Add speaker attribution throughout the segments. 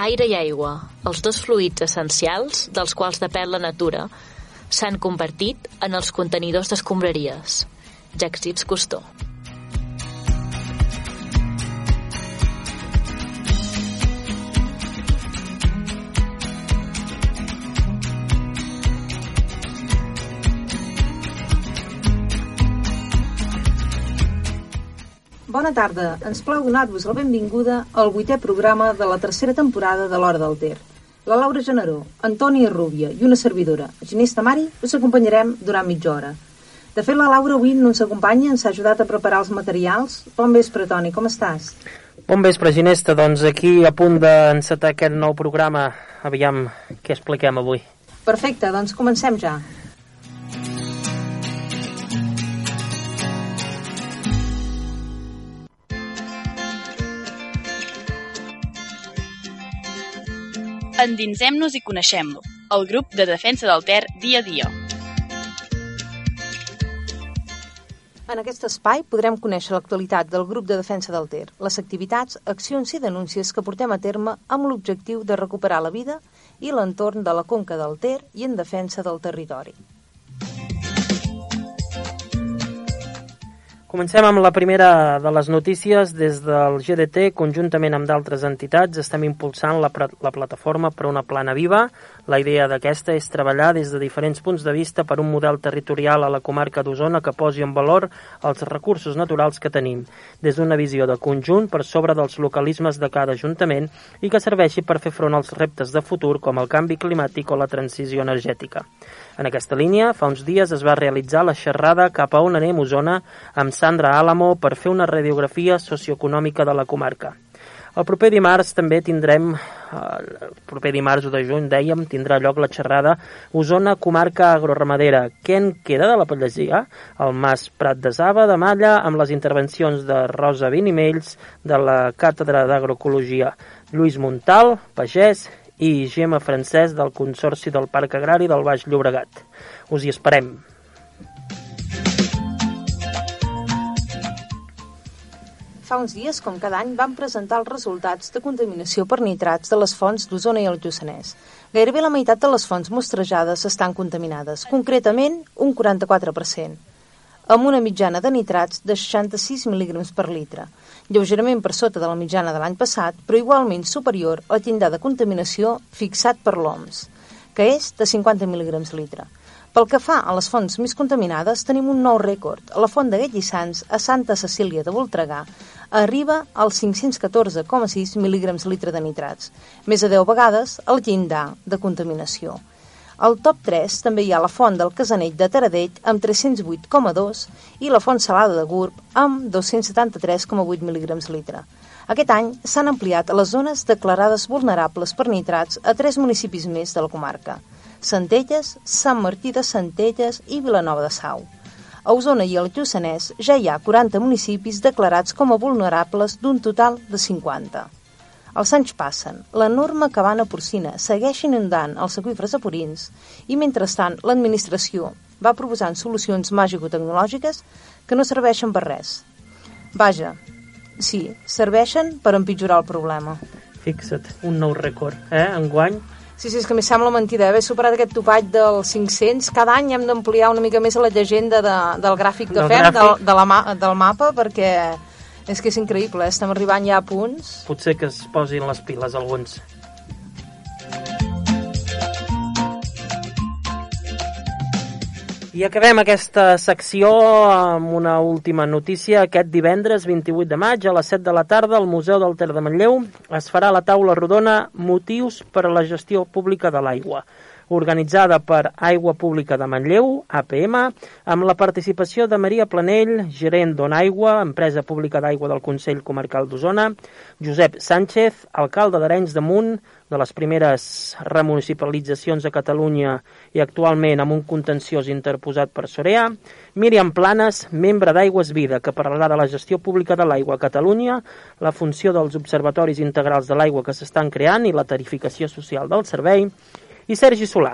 Speaker 1: Aire i aigua, els dos fluids essencials dels quals depèn la natura, s'han convertit en els contenidors d'escombraries. Jacques Cousteau.
Speaker 2: Bona tarda. Ens plau donar-vos la benvinguda al vuitè programa de la tercera temporada de l'Hora del Ter. La Laura Generó, Antònia Rúbia i una servidora, Ginés Tamari, us acompanyarem durant mitja hora. De fet, la Laura avui no ens acompanya, ens ha ajudat a preparar els materials. Bon vespre, Toni, com estàs?
Speaker 3: Bon vespre, Ginesta. Doncs aquí, a punt d'encetar aquest nou programa, aviam què expliquem avui.
Speaker 2: Perfecte, doncs comencem ja.
Speaker 4: Endinsem-nos i coneixem-lo. El grup de defensa del Ter dia a dia.
Speaker 2: En aquest espai podrem conèixer l'actualitat del grup de defensa del Ter, les activitats, accions i denúncies que portem a terme amb l'objectiu de recuperar la vida i l'entorn de la conca del Ter i en defensa del territori.
Speaker 3: Comencem amb la primera de les notícies. Des del GDT, conjuntament amb d'altres entitats, estem impulsant la, la plataforma per una plana viva. La idea d'aquesta és treballar des de diferents punts de vista per un model territorial a la comarca d'Osona que posi en valor els recursos naturals que tenim, des d'una visió de conjunt per sobre dels localismes de cada ajuntament i que serveixi per fer front als reptes de futur com el canvi climàtic o la transició energètica. En aquesta línia, fa uns dies es va realitzar la xerrada Cap a on anem Osona amb Sandra Álamo per fer una radiografia socioeconòmica de la comarca. El proper dimarts també tindrem, el proper dimarts de juny, dèiem, tindrà lloc la xerrada Osona Comarca Agroramadera. Què en queda de la pagesia? El Mas Prat de Zaba de Malla amb les intervencions de Rosa Vinimells de la Càtedra d'Agroecologia, Lluís Montal, pagès, i Gemma Francesc del Consorci del Parc Agrari del Baix Llobregat. Us hi esperem.
Speaker 2: Fa uns dies, com cada any, vam presentar els resultats de contaminació per nitrats de les fonts d'Osona i el Lluçanès. Gairebé la meitat de les fonts mostrejades estan contaminades, concretament un 44%, amb una mitjana de nitrats de 66 mg per litre, lleugerament per sota de la mitjana de l'any passat, però igualment superior al llindar de contaminació fixat per l'OMS, que és de 50 mg litre. Pel que fa a les fonts més contaminades, tenim un nou rècord. A la font de Guellissans, a Santa Cecília de Voltregà, arriba als 514,6 mg litre de nitrats, més de 10 vegades el llindar de contaminació. Al top 3 també hi ha la font del Casanell de Taradell amb 308,2 i la font salada de Gurb amb 273,8 mg litre. Aquest any s'han ampliat les zones declarades vulnerables per nitrats a tres municipis més de la comarca, Centelles, Sant Martí de Centelles i Vilanova de Sau. A Osona i al Lluçanès ja hi ha 40 municipis declarats com a vulnerables d'un total de 50. Els anys passen, l'enorme cabana porcina segueix inundant els aqüífers apurins i, mentrestant, l'administració va proposant solucions màgico-tecnològiques que no serveixen per res. Vaja, sí, serveixen per empitjorar el problema.
Speaker 3: Fixa't, un nou rècord, eh, enguany.
Speaker 2: Sí, sí, és que m'hi sembla mentida, haver superat aquest topall dels 500. Cada any hem d'ampliar una mica més a la llegenda de, del gràfic de fer, del, de la, del mapa, perquè és que és increïble, eh? estem arribant ja a punts.
Speaker 3: Potser que es posin les piles alguns. I acabem aquesta secció amb una última notícia. Aquest divendres 28 de maig a les 7 de la tarda al Museu del Ter de Manlleu es farà la taula rodona Motius per a la gestió pública de l'aigua organitzada per Aigua Pública de Manlleu, APM, amb la participació de Maria Planell, gerent d'Onaigua, empresa pública d'aigua del Consell Comarcal d'Osona, Josep Sánchez, alcalde d'Arenys de Munt, de les primeres remunicipalitzacions a Catalunya i actualment amb un contenciós interposat per Sorea, Míriam Planes, membre d'Aigües Vida, que parlarà de la gestió pública de l'aigua a Catalunya, la funció dels observatoris integrals de l'aigua que s'estan creant i la tarificació social del servei, i Sergi Solà,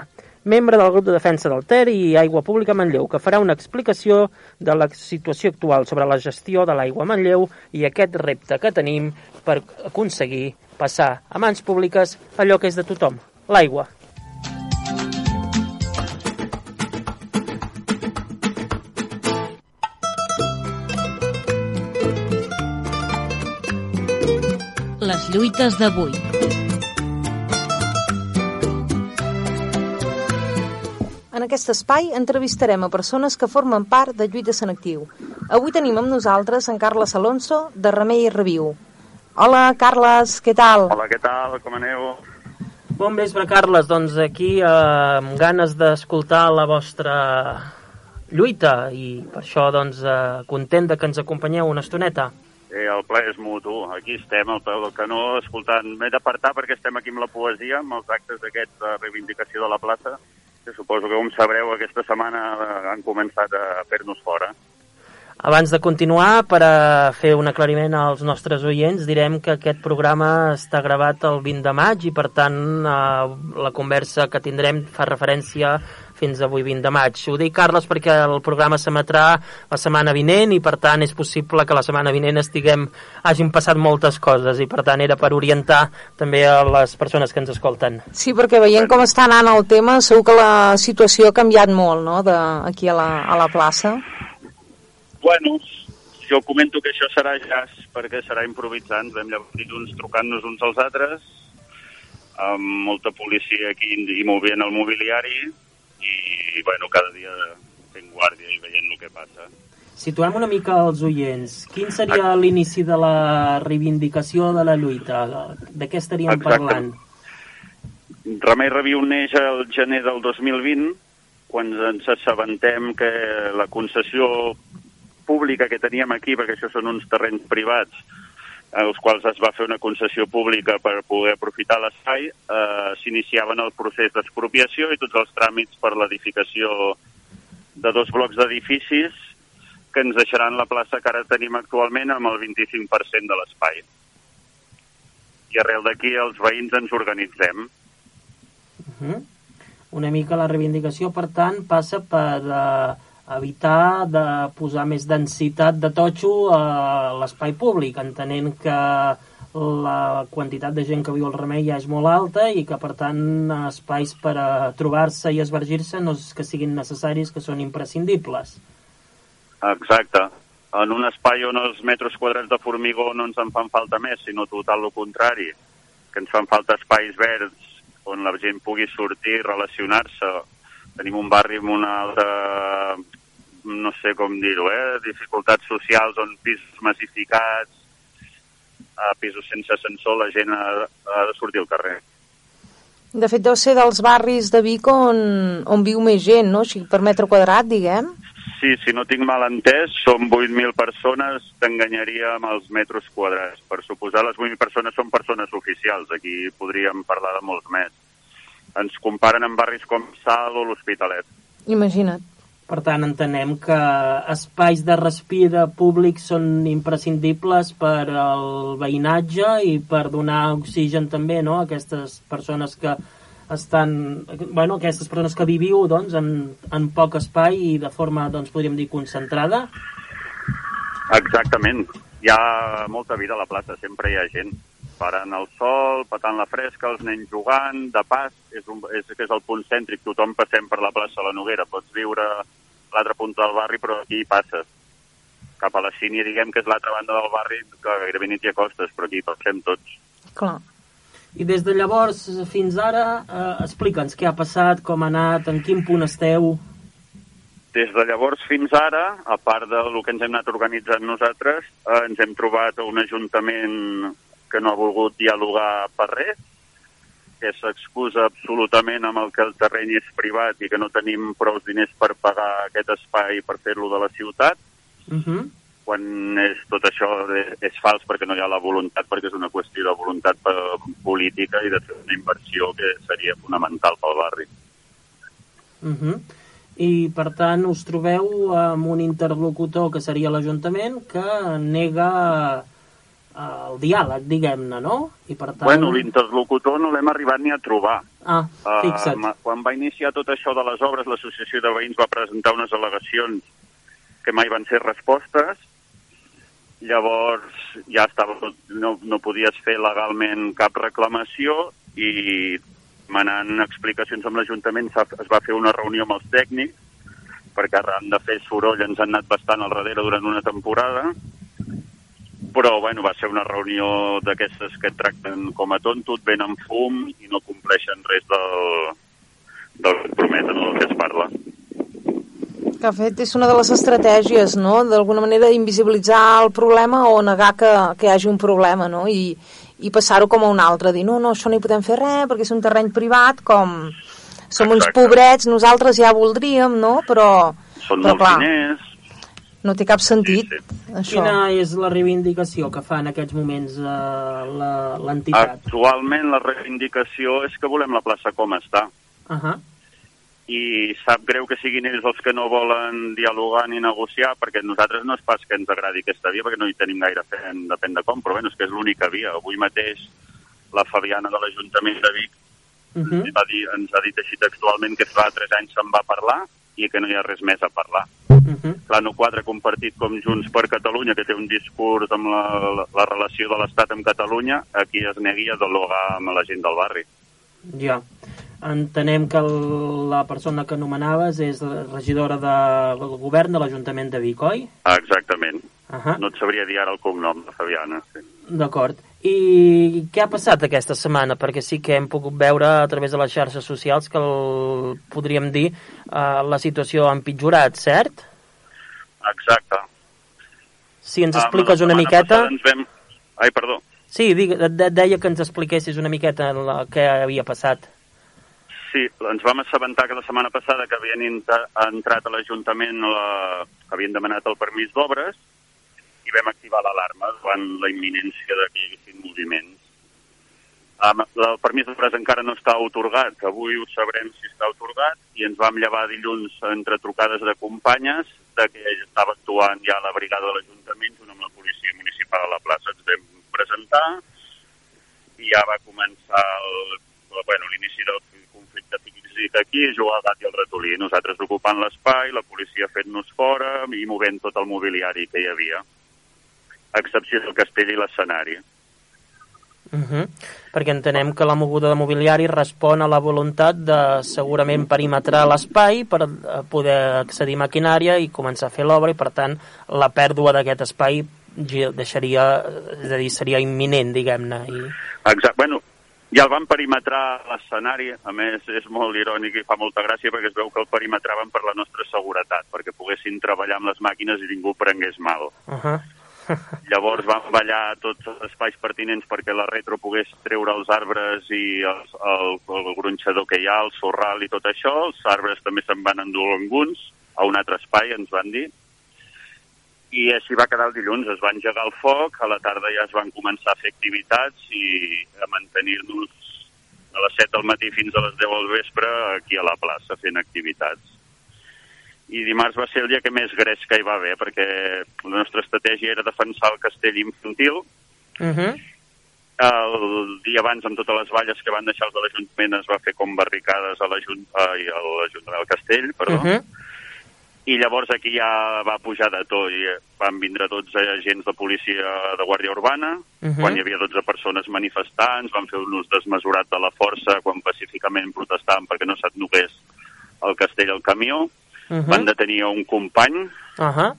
Speaker 3: membre del grup de defensa del Ter i Aigua Pública Manlleu, que farà una explicació de la situació actual sobre la gestió de l'aigua a Manlleu i aquest repte que tenim per aconseguir passar a mans públiques allò que és de tothom, l'aigua.
Speaker 5: Les lluites d'avui.
Speaker 2: Aquest espai entrevistarem a persones que formen part de Lluita Sant Actiu. Avui tenim amb nosaltres en Carles Alonso, de Remei i Reviu. Hola, Carles, què tal?
Speaker 6: Hola, què tal? Com aneu?
Speaker 3: Bon vespre, Carles. Doncs aquí eh, amb ganes d'escoltar la vostra lluita i per això doncs eh, content de que ens acompanyeu una estoneta.
Speaker 6: Eh, el ple és mutu. Aquí estem, al peu del canó, escoltant. M'he d'apartar perquè estem aquí amb la poesia, amb els actes d'aquesta reivindicació de la plaça, que suposo que, com sabreu, aquesta setmana han començat a fer-nos fora.
Speaker 3: Abans de continuar, per a fer un aclariment als nostres oients, direm que aquest programa està gravat el 20 de maig i, per tant, eh, la conversa que tindrem fa referència fins avui 20 de maig. Ho dic, Carles, perquè el programa s'emetrà la setmana vinent i, per tant, és possible que la setmana vinent estiguem, hagin passat moltes coses i, per tant, era per orientar també a les persones que ens escolten.
Speaker 2: Sí, perquè veient com està anant el tema, segur que la situació ha canviat molt, no?, de, aquí a la, a la plaça.
Speaker 6: Bueno, jo comento que això serà jazz perquè serà improvisant. Vam llavors uns trucant-nos uns als altres, amb molta policia aquí i movent el mobiliari i, bueno, cada dia fent guàrdia i veient el que passa.
Speaker 3: Situem una mica els oients. Quin seria l'inici de la reivindicació de la lluita? De què estaríem
Speaker 6: Exacte.
Speaker 3: parlant?
Speaker 6: Remei Reviu neix el gener del 2020, quan ens assabentem que la concessió pública que teníem aquí, perquè això són uns terrenys privats, als quals es va fer una concessió pública per poder aprofitar l'espai, eh, s'iniciaven el procés d'expropiació i tots els tràmits per l'edificació de dos blocs d'edificis que ens deixaran la plaça que ara tenim actualment amb el 25% de l'espai. I arrel d'aquí els veïns ens organitzem.
Speaker 3: Uh -huh. Una mica la reivindicació, per tant, passa per eh, evitar de posar més densitat de totxo a l'espai públic, entenent que la quantitat de gent que viu al Remei ja és molt alta i que, per tant, espais per a trobar-se i esvergir-se no és que siguin necessaris, que són imprescindibles.
Speaker 6: Exacte. En un espai on els metres quadrats de formigó no ens en fan falta més, sinó total el contrari, que ens fan falta espais verds on la gent pugui sortir, relacionar-se. Tenim un barri amb una alta, no sé com dir-ho, eh? dificultats socials on pisos massificats, a pisos sense ascensor, la gent ha, ha de sortir al carrer.
Speaker 2: De fet, deu ser dels barris de Vic on, on viu més gent, no? Així, per metre quadrat, diguem.
Speaker 6: Sí, si no tinc mal entès, som 8.000 persones, t'enganyaria amb els metres quadrats. Per suposar, les 8.000 persones són persones oficials, aquí podríem parlar de molts més. Ens comparen amb barris com Sal o l'Hospitalet.
Speaker 2: Imagina't.
Speaker 3: Per tant, entenem que espais de respir públics són imprescindibles per al veïnatge i per donar oxigen també no? a aquestes persones que estan, bueno, aquestes persones que viviu doncs, en, en poc espai i de forma, doncs, podríem dir, concentrada.
Speaker 6: Exactament. Hi ha molta vida a la plaça, sempre hi ha gent. Parant el sol, patant la fresca, els nens jugant, de pas, és, un, és, és el punt cèntric, tothom passem per la plaça de la Noguera, pots viure a l'altra punta del barri, però aquí hi passes. Cap a la Sínia, diguem que és l'altra banda del barri, que gairebé ni t'hi acostes, però aquí passem tots.
Speaker 2: Clar.
Speaker 3: I des de llavors fins ara, eh, explica'ns què ha passat, com ha anat, en quin punt esteu...
Speaker 6: Des de llavors fins ara, a part del que ens hem anat organitzant nosaltres, eh, ens hem trobat a un ajuntament que no ha volgut dialogar per res, que s'excusa absolutament amb el que el terreny és privat i que no tenim prou diners per pagar aquest espai per fer-lo de la ciutat,
Speaker 3: Uh -huh.
Speaker 6: quan és, tot això és, és fals perquè no hi ha la voluntat, perquè és una qüestió de voluntat eh, política i de fer una inversió que seria fonamental pel barri.
Speaker 3: Uh -huh. I, per tant, us trobeu amb un interlocutor que seria l'Ajuntament que nega el diàleg, diguem-ne, no? I, per tant...
Speaker 6: Bueno, l'interlocutor no l'hem arribat ni a trobar.
Speaker 3: Ah, fixa't.
Speaker 6: Uh, quan va iniciar tot això de les obres, l'Associació de Veïns va presentar unes al·legacions que mai van ser respostes. Llavors ja estava no, no podies fer legalment cap reclamació i manant explicacions amb l'Ajuntament es va fer una reunió amb els tècnics perquè arran de fer soroll ens han anat bastant al darrere durant una temporada però bueno, va ser una reunió d'aquestes que et tracten com a tonto, et venen fum i no compleixen res del, del que prometen o del que es parla.
Speaker 2: Que, de fet, és una de les estratègies, no?, d'alguna manera invisibilitzar el problema o negar que, que hi hagi un problema, no?, i, i passar-ho com a un altre, dir, no, no, això no hi podem fer res perquè és un terreny privat, com som Exacte. uns pobrets, nosaltres ja voldríem, no?, però...
Speaker 6: Són
Speaker 2: però,
Speaker 6: molts
Speaker 2: clar,
Speaker 6: diners,
Speaker 2: no té cap sentit,
Speaker 6: Sí, sí.
Speaker 2: això.
Speaker 3: Quina és la reivindicació que fa en aquests moments eh, la- l'entitat?
Speaker 6: Actualment la reivindicació és que volem la plaça com està.
Speaker 3: Uh -huh.
Speaker 6: I sap greu que siguin ells els que no volen dialogar ni negociar, perquè nosaltres no és pas que ens agradi aquesta via, perquè no hi tenim gaire fe, depèn de com, però bueno, és que és l'única via. Avui mateix la Fabiana de l'Ajuntament de Vic
Speaker 3: Uh
Speaker 6: ens,
Speaker 3: -huh.
Speaker 6: va dir, ens ha dit així textualment que fa tres anys se'n va parlar i que no hi ha res més a parlar.
Speaker 3: Uh -huh.
Speaker 6: Plano 4 compartit com Junts per Catalunya, que té un discurs amb la, la, la relació de l'Estat amb Catalunya, aquí es negui a dialogar amb la gent del barri.
Speaker 3: Ja. Entenem que el, la persona que anomenaves és regidora de, del govern de l'Ajuntament de Vic, oi?
Speaker 6: Ah, exactament.
Speaker 3: Uh -huh.
Speaker 6: No et sabria dir ara el cognom, la Fabiana. Sí.
Speaker 3: D'acord. I què ha passat aquesta setmana? Perquè sí que hem pogut veure a través de les xarxes socials que, el, podríem dir, eh, la situació ha empitjorat, cert?
Speaker 6: Exacte.
Speaker 3: Si ens expliques una miqueta...
Speaker 6: Ens vam... Ai, perdó.
Speaker 3: Sí, digue, de, deia que ens expliquessis una miqueta la, què havia passat.
Speaker 6: Sí, ens vam assabentar que la setmana passada que havien entrat a l'Ajuntament, la... que havien demanat el permís d'obres, i vam activar l'alarma davant la imminència de que hi haguessin moviments. Um, el permís d'obres encara no està otorgat, avui ho sabrem si està otorgat, i ens vam llevar dilluns entre trucades de companyes de que estava actuant ja la brigada de l'Ajuntament junt amb la policia municipal a la plaça. Ens vam presentar i ja va començar el, bueno, l'inici del conflicte físic aquí, jugar al gat i al ratolí. Nosaltres ocupant l'espai, la policia fent-nos fora i movent tot el mobiliari que hi havia, a excepció del castell i l'escenari.
Speaker 3: Uh -huh. Perquè entenem que la moguda de mobiliari respon a la voluntat de segurament perimetrar l'espai per eh, poder accedir a maquinària i començar a fer l'obra i per tant la pèrdua d'aquest espai deixaria, és a dir, seria imminent, diguem-ne. I...
Speaker 6: Exacte. Bueno, ja el van perimetrar l'escenari, a més és molt irònic i fa molta gràcia perquè es veu que el perimetraven per la nostra seguretat, perquè poguessin treballar amb les màquines i ningú prengués mal.
Speaker 3: Uh -huh.
Speaker 6: Llavors van ballar tots els espais pertinents perquè la retro pogués treure els arbres i els, el, el gronxador que hi ha, el sorral i tot això. Els arbres també se'n van endur alguns a un altre espai, ens van dir. I així va quedar el dilluns. Es va engegar el foc, a la tarda ja es van començar a fer activitats i a mantenir-nos a les 7 del matí fins a les 10 del vespre aquí a la plaça fent activitats i dimarts va ser el dia que més gresca hi va haver, perquè la nostra estratègia era defensar el castell infantil.
Speaker 3: Uh -huh.
Speaker 6: El dia abans, amb totes les valles que van deixar els de l'Ajuntament, es va fer com barricades a l'Ajuntament del Castell, perdó,
Speaker 3: Uh -huh.
Speaker 6: i llavors aquí ja va pujar de tot, i van vindre 12 agents de policia de Guàrdia Urbana,
Speaker 3: Uh -huh.
Speaker 6: quan hi havia 12 persones manifestants, van fer un ús desmesurat de la força quan pacíficament protestaven perquè no s'adnogués el castell al camió,
Speaker 3: Uh -huh.
Speaker 6: van detenir un company
Speaker 3: Uh -huh.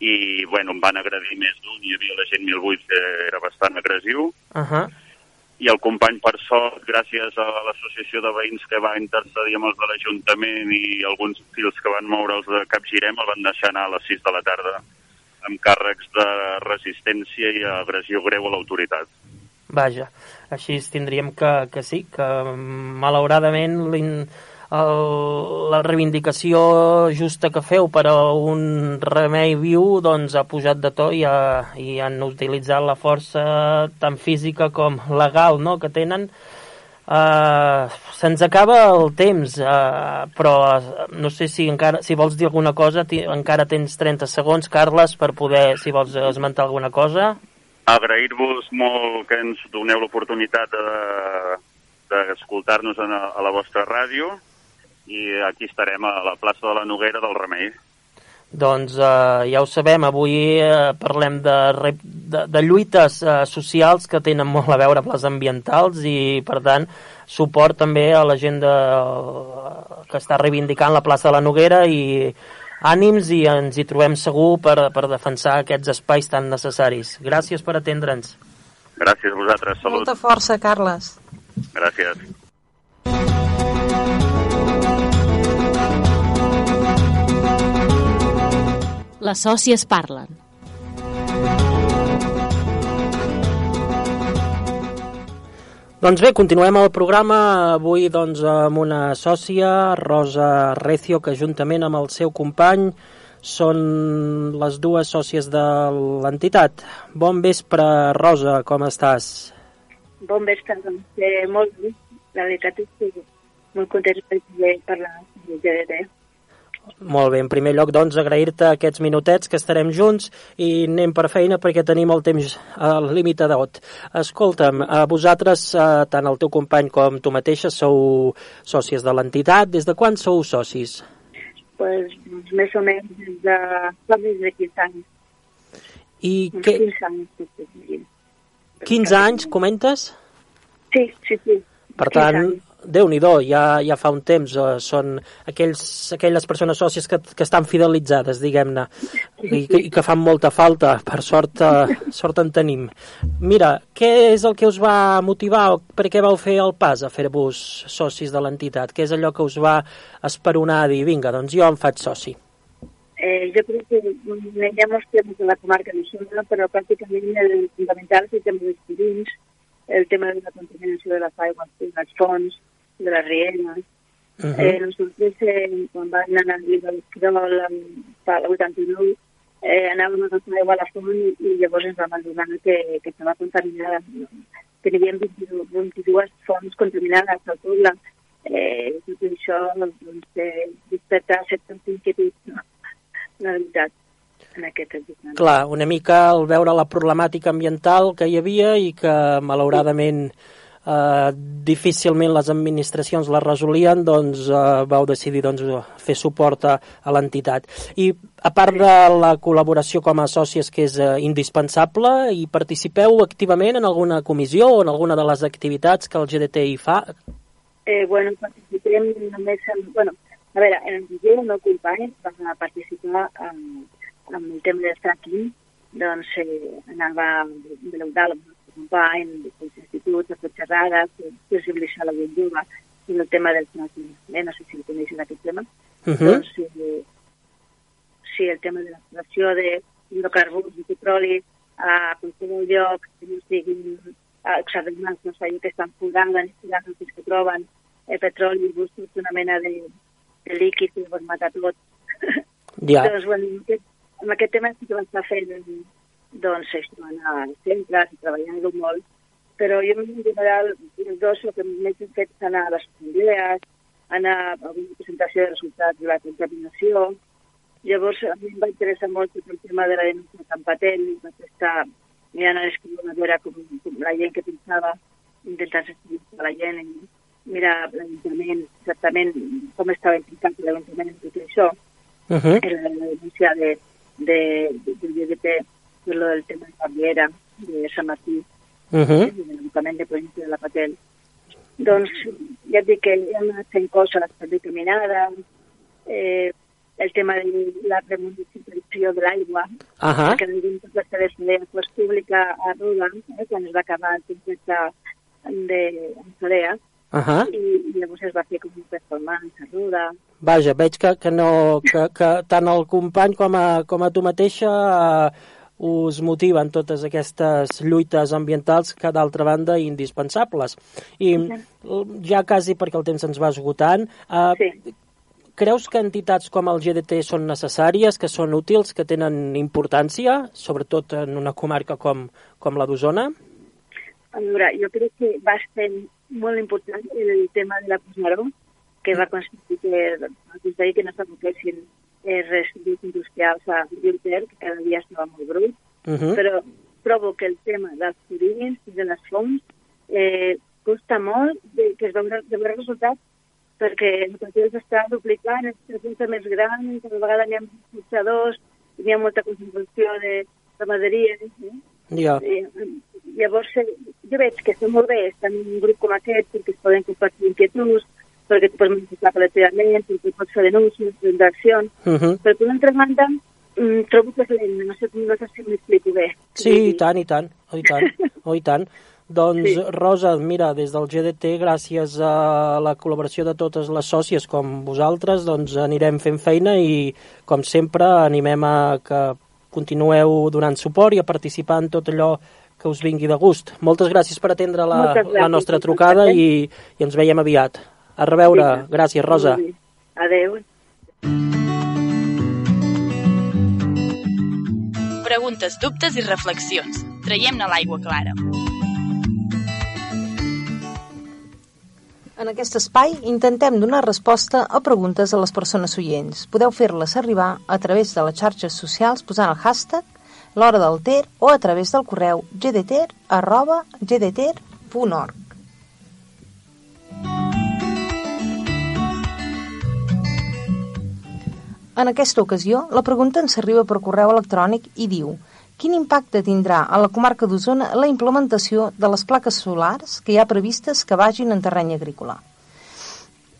Speaker 6: i bueno, em van agredir més d'un, hi havia la gent 1008 que era bastant agressiu,
Speaker 3: Uh -huh.
Speaker 6: i el company, per sort, gràcies a l'associació de veïns que va intercedir amb els de l'Ajuntament i alguns fils que van moure els de Capgirem, el van deixar anar a les 6 de la tarda amb càrrecs de resistència i agressió greu a l'autoritat.
Speaker 3: Vaja, així tindríem que, que sí, que malauradament el, la reivindicació justa que feu per a un remei viu doncs ha pujat de to i, ha, i han utilitzat la força tant física com legal no, que tenen. Uh, se'ns acaba el temps, uh, però uh, no sé si encara si vols dir alguna cosa, ti, encara tens 30 segons, Carles, per poder, si vols esmentar alguna cosa.
Speaker 6: Agrair-vos molt que ens doneu l'oportunitat de, d'escoltar-nos a, a la vostra ràdio i aquí estarem a la plaça de la Noguera del Remei.
Speaker 3: Doncs eh, ja ho sabem, avui eh, parlem de, de, de lluites eh, socials que tenen molt a veure amb les ambientals i, per tant, suport també a la gent de, que està reivindicant la plaça de la Noguera i ànims i ens hi trobem segur per, per defensar aquests espais tan necessaris. Gràcies per atendre'ns.
Speaker 6: Gràcies a vosaltres. Salut.
Speaker 2: Molta força, Carles.
Speaker 6: Gràcies.
Speaker 5: Les sòcies parlen.
Speaker 3: Doncs bé, continuem el programa avui doncs, amb una sòcia, Rosa Recio, que juntament amb el seu company són les dues sòcies de l'entitat. Bon vespre, Rosa, com estàs?
Speaker 7: Bon vespre, doncs, eh, molt bé. La veritat és que molt content per poder parlar de GDT.
Speaker 3: Molt bé, en primer lloc, doncs, agrair-te aquests minutets que estarem junts i anem per feina perquè tenim el temps al límit d'ot. Escolta'm, a vosaltres, eh, tant el teu company com tu mateixa, sou sòcies de l'entitat. Des de quan sou socis?
Speaker 7: Pues, més o menys des de, més de 15 anys.
Speaker 3: I que,
Speaker 7: 15 anys. des de 15.
Speaker 3: 15 anys, comentes?
Speaker 7: Sí, sí, sí.
Speaker 3: Per
Speaker 7: 15
Speaker 3: tant,
Speaker 7: anys.
Speaker 3: Déu nhi ja, ja fa un temps, eh, són aquells, aquelles persones sòcies que, que estan fidelitzades, diguem-ne, i, i que fan molta falta, per sort, eh, sort en tenim. Mira, què és el que us va motivar, o per què vau fer el pas a fer-vos socis de l'entitat? Què és allò que us va esperonar a dir, vinga, doncs jo em faig soci?
Speaker 7: Eh, jo crec que molts temes de la comarca de Xona, però pràcticament el fundamental és el tema dels el tema de la contaminació de les aigües, de les fonts, de les rieres.
Speaker 3: Uh -huh.
Speaker 7: Eh, nosaltres, eh, quan van anar a l'Illa de l'Esquirol, per l'89, eh, anàvem a agafar aigua a la font i, i llavors ens vam adonar que, que estava contaminada, que n'hi havia 22, 22 fonts contaminades al poble. Eh, tot això doncs, eh, desperta certes inquietuds, no? la veritat, en aquest.
Speaker 3: Clar, una mica al veure la problemàtica ambiental que hi havia i que malauradament eh, difícilment les administracions la resolien, doncs eh, vau decidir doncs, fer suport a, a l'entitat. I a part de la col·laboració com a sòcies que és eh, indispensable, i participeu activament en alguna comissió o en alguna de les activitats que el GDT hi fa?
Speaker 7: Eh, bueno, participem només en... Bueno, a veure, en el vídeo el meu company participar en, en el tema del fracking, doncs eh, anava de l'Eudal amb el nostre company, dels instituts, a fer xerrades, a sensibilitzar la gent jove en el tema del fracking. Eh, no sé si el coneixen aquest tema.
Speaker 3: Uh
Speaker 7: Uh
Speaker 3: -huh.
Speaker 7: Doncs eh, sí, el tema de l'extracció de hidrocarburs i petroli a qualsevol lloc que no siguin examinats, no sé, que estan fugant, investigant fins que troben eh, petroli i bustos, una mena de, de líquid que pot matar tot.
Speaker 3: Ja,
Speaker 7: Doncs, bueno, amb aquest, amb aquest tema sí que va estar fent doncs, als centres i treballant-ho molt, però jo en general, dos el que més hem fet és anar a les assemblees, anar a una presentació de resultats de la contaminació. Llavors, a mi em va interessar molt tot el tema de la denúncia tan patent, i vaig estar mirant a l'escriure a veure com, com la gent que pensava, intentant sensibilitzar la gent, i mirar l'Ajuntament, exactament com estava implicat l'Ajuntament en tot això
Speaker 3: uh -huh.
Speaker 7: era la denuncia de, de, de, del Per lo del tema de la Riera, de Sant Martí,
Speaker 3: Uh -huh.
Speaker 7: eh, de de província de la Patel. Doncs ja et dic que hem anat fent coses per dir caminades, eh, el tema de la remunicipalització de l'aigua,
Speaker 3: Uh -huh.
Speaker 7: que pot fer de pues, pública a Ruda, eh, quan es va acabar el projecte de Sorea,
Speaker 3: Uh -huh.
Speaker 7: i, i llavors es va fer com un performance a Ruda,
Speaker 3: Vaja, veig que, que, no, que, que tant el company com a, com a tu mateixa eh, us motiven totes aquestes lluites ambientals que d'altra banda indispensables. I ja quasi perquè el temps ens va esgotant, eh,
Speaker 7: sí.
Speaker 3: creus que entitats com el GDT són necessàries, que són útils, que tenen importància, sobretot en una comarca com, com la d'Osona?
Speaker 7: A veure, jo crec que va ser molt important el tema de la Pusmaró, que va aconseguir que, aconseguir que no s'aboquessin eh, residus industrials a Riuter, que cada dia estava molt brut,
Speaker 3: Uh -huh.
Speaker 7: però trobo que el tema dels purins i de les fonts eh, costa molt de, que es veure, de veure resultats perquè cultiu s'està duplicant, és sempre més gran, cada vegada n'hi ha més hi ha molta concentració de ramaderia. Eh?
Speaker 3: Ja.
Speaker 7: I, llavors, eh, jo veig que està molt bé estar en un grup com aquest perquè es poden compartir inquietuds, perquè tu pots manifestar col·lectivament, perquè pots fer denúncies, interaccions,
Speaker 3: Uh -huh.
Speaker 7: però per una altra banda mm, trobo que és lent, no sé, no sé si m'explico bé.
Speaker 3: Sí, i tant, i tant, oh, i tant, oh, i tant. Doncs,
Speaker 7: Sí.
Speaker 3: Rosa, mira, des del GDT, gràcies a la col·laboració de totes les sòcies com vosaltres, doncs anirem fent feina i, com sempre, animem a que continueu donant suport i a participar en tot allò que us vingui de gust. Moltes gràcies per atendre la,
Speaker 7: gràcies,
Speaker 3: la nostra trucada i, i ens veiem aviat. A reveure. Gràcies, Rosa.
Speaker 7: Adéu.
Speaker 4: Preguntes, dubtes i reflexions. Traiem-ne l'aigua clara.
Speaker 2: En aquest espai intentem donar resposta a preguntes a les persones oients. Podeu fer-les arribar a través de les xarxes socials posant el hashtag l'hora del Ter o a través del correu gdter En aquesta ocasió, la pregunta ens arriba per correu electrònic i diu Quin impacte tindrà a la comarca d'Osona la implementació de les plaques solars que hi ha previstes que vagin en terreny agrícola?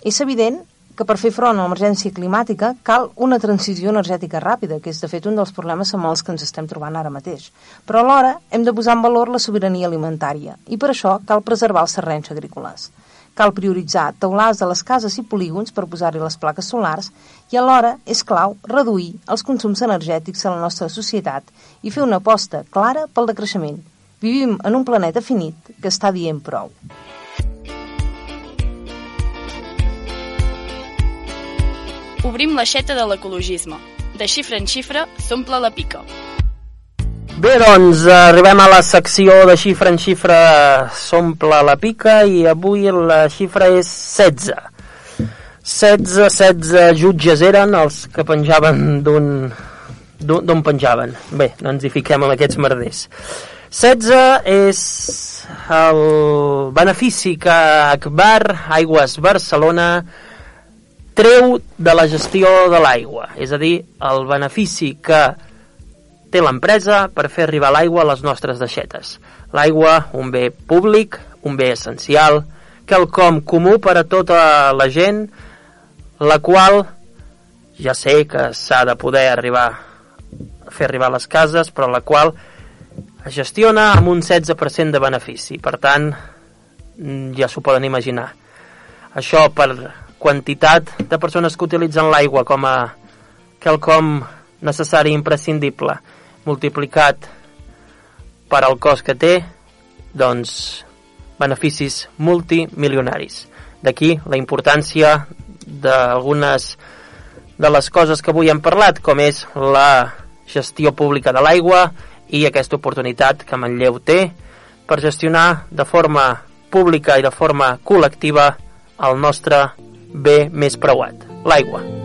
Speaker 2: És evident que per fer front a l'emergència climàtica cal una transició energètica ràpida, que és de fet un dels problemes amb els que ens estem trobant ara mateix. Però alhora hem de posar en valor la sobirania alimentària i per això cal preservar els terrenys agrícoles. Cal prioritzar teulars de les cases i polígons per posar-hi les plaques solars i alhora és clau reduir els consums energètics a la nostra societat i fer una aposta clara pel decreixement. Vivim en un planeta finit que està dient prou.
Speaker 4: Obrim l'aixeta de l'ecologisme. De xifra en xifra s'omple la pica.
Speaker 3: Bé, doncs, arribem a la secció de xifra en xifra s'omple la pica i avui la xifra és 16. 16, 16 jutges eren els que penjaven d'un d'on penjaven. Bé, no ens hi fiquem amb aquests merders. 16 és el benefici que Akbar Aigües Barcelona treu de la gestió de l'aigua, és a dir, el benefici que té l'empresa per fer arribar l'aigua a les nostres deixetes. L'aigua, un bé públic, un bé essencial, quelcom comú per a tota la gent, la qual ja sé que s'ha de poder arribar fer arribar a les cases, però la qual es gestiona amb un 16% de benefici. Per tant, ja s'ho poden imaginar. Això per quantitat de persones que utilitzen l'aigua com a quelcom necessari i imprescindible multiplicat per al cost que té, doncs beneficis multimilionaris. D'aquí la importància d'algunes de les coses que avui hem parlat, com és la gestió pública de l'aigua i aquesta oportunitat que Manlleu té per gestionar de forma pública i de forma col·lectiva el nostre bé més preuat, l'aigua.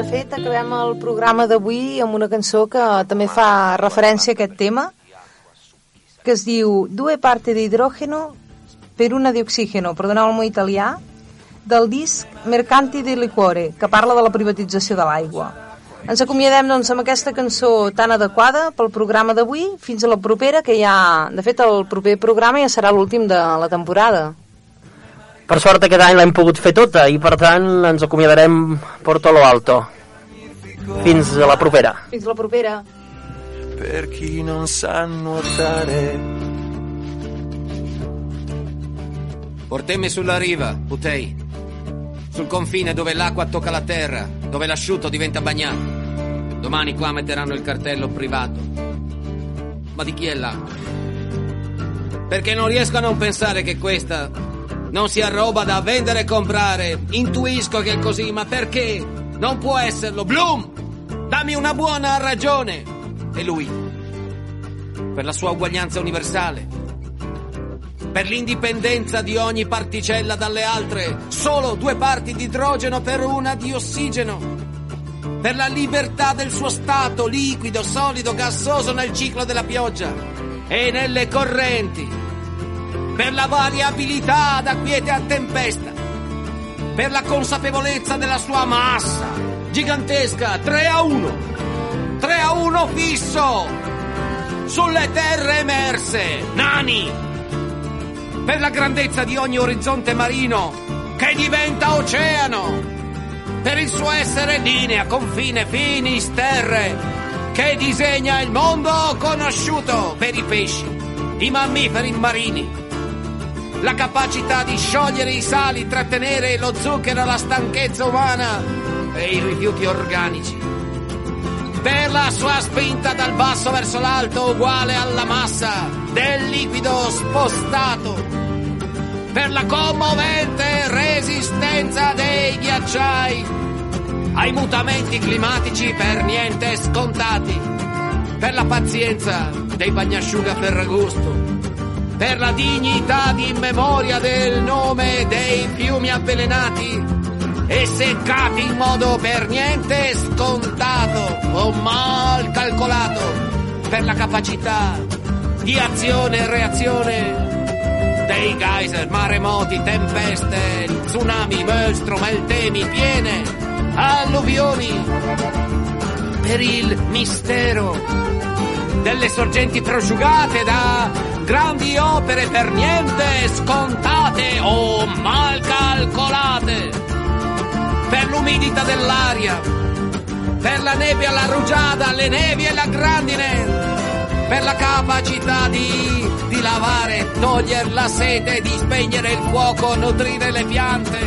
Speaker 2: De fet, acabem el programa d'avui amb una cançó que també fa referència a aquest tema, que es diu Due parte di idrògeno per una di oxígeno, perdoneu-me italià, del disc Mercanti di Liquore, que parla de la privatització de l'aigua. Ens acomiadem doncs, amb aquesta cançó tan adequada pel programa d'avui. Fins a la propera, que ja... De fet, el proper programa ja serà l'últim de la temporada.
Speaker 3: Per sort aquest any l'hem pogut fer tota i per tant ens acomiadarem per tot lo alto. Fins a la propera.
Speaker 2: Fins a la propera.
Speaker 8: per chi non sa nuotare.
Speaker 9: Portemi sulla riva, Putei. Sul confine dove l'acqua tocca la terra, dove l'asciutto diventa bagnato. Domani qua metteranno il cartello privato. Ma di chi è l'acqua? Perché non riesco a non pensare che questa non sia roba da vendere e comprare. Intuisco che è così, ma perché? Non può esserlo. Bloom! Dammi una buona ragione. E lui? Per la sua uguaglianza universale per l'indipendenza di ogni particella dalle altre, solo due parti di idrogeno per una di ossigeno, per la libertà del suo stato liquido, solido, gassoso nel ciclo della pioggia e nelle correnti, per la variabilità da quiete a tempesta, per la consapevolezza della sua massa gigantesca, 3 a 1, 3 a 1 fisso sulle terre emerse, nani, per la grandezza di ogni orizzonte marino che diventa oceano, per il suo essere linea, confine, finis, terre, che disegna il mondo conosciuto per i pesci, i mammiferi marini, la capacità di sciogliere i sali, trattenere lo zucchero, la stanchezza umana e i rifiuti organici. Per la sua spinta dal basso verso l'alto uguale alla massa del liquido spostato. Per la commovente resistenza dei ghiacciai ai mutamenti climatici per niente scontati. Per la pazienza dei bagnasciuga Ferragosto per la dignità di memoria del nome dei fiumi avvelenati e seccati in modo per niente scontato o mal calcolato, per la capacità di azione e reazione dei geyser, maremoti, tempeste, tsunami, maelstrom, eltemi, piene, alluvioni, per il mistero delle sorgenti prosciugate da grandi opere per niente scontate o mal calcolate, per l'umidità dell'aria, per la neve alla rugiada, le nevi e la grandine, per la capacità di, di lavare, togliere la sete, di spegnere il fuoco, nutrire le piante,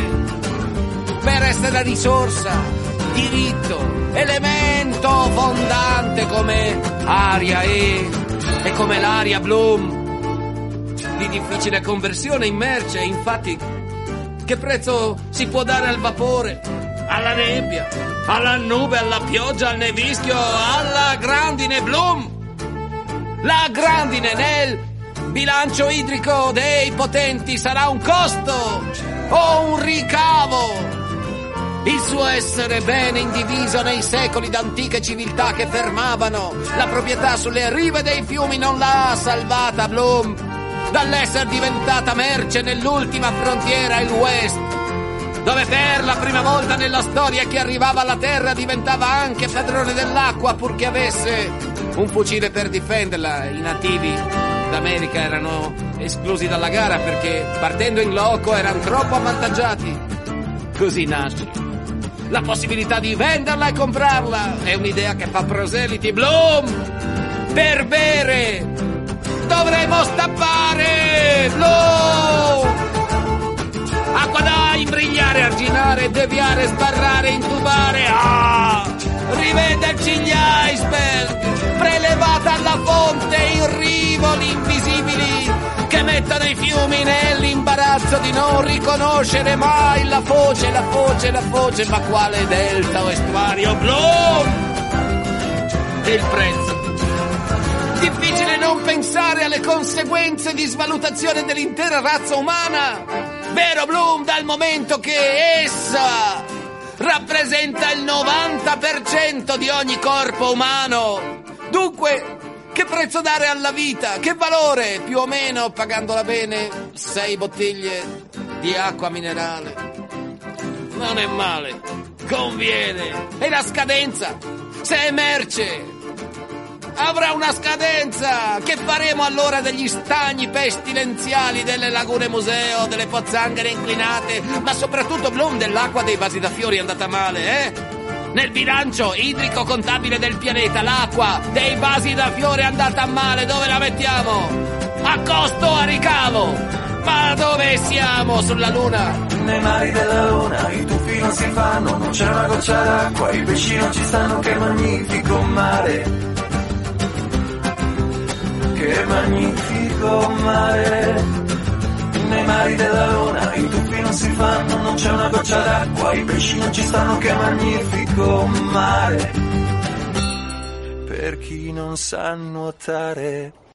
Speaker 9: per essere risorsa, diritto, elemento fondante come aria e, e come l'aria Bloom di difficile conversione in merce, infatti che prezzo si può dare al vapore, alla nebbia, alla nube, alla pioggia, al nevischio, alla grandine Bloom? La grandine nel bilancio idrico dei potenti sarà un costo o un ricavo? Il suo essere bene indiviso nei secoli d'antiche civiltà che fermavano la proprietà sulle rive dei fiumi non l'ha salvata Bloom dall'essere diventata merce nell'ultima frontiera, il West, dove per la prima volta nella storia chi arrivava alla terra diventava anche padrone dell'acqua purché avesse un fucile per difenderla. I nativi d'America erano esclusi dalla gara perché partendo in loco erano troppo avvantaggiati. Così nasce la possibilità di venderla e comprarla. È un'idea che fa proseliti. Bloom! Per bere! Dovremo stappare! Lo! Acqua da imbrigliare, arginare, deviare, sbarrare, intubare. Ah! Rivederci gli iceberg! Prelevata alla fonte in rivoli invisibili che mettono i fiumi nell'imbarazzo di non riconoscere mai la foce, la foce, la foce, ma quale delta o estuario blu? E il prezzo difficile non pensare alle conseguenze di svalutazione dell'intera razza umana. Vero Bloom, dal momento che essa rappresenta il 90% di ogni corpo umano. Dunque, che prezzo dare alla vita? Che valore? Più o meno, pagandola bene, sei bottiglie di acqua minerale. Non è male, conviene. E la scadenza? Se è merce, avrà una scadenza. Che faremo allora degli stagni pestilenziali delle lagune museo, delle pozzanghere inclinate, ma soprattutto Bloom dell'acqua dei vasi da fiori è andata male, eh? Nel bilancio idrico contabile del pianeta, l'acqua dei vasi da fiore è andata male, dove la mettiamo? A costo a ricavo? Ma dove siamo? Sulla luna?
Speaker 8: Nei mari della luna i tuffi non si fanno, non c'è una goccia d'acqua, i pesci non ci stanno, che magnifico mare che magnifico mare. Nei mari della luna i tuffi si fanno, non c'è una goccia d'acqua, i pesci non ci stanno, che magnifico mare. Per chi non sa nuotare.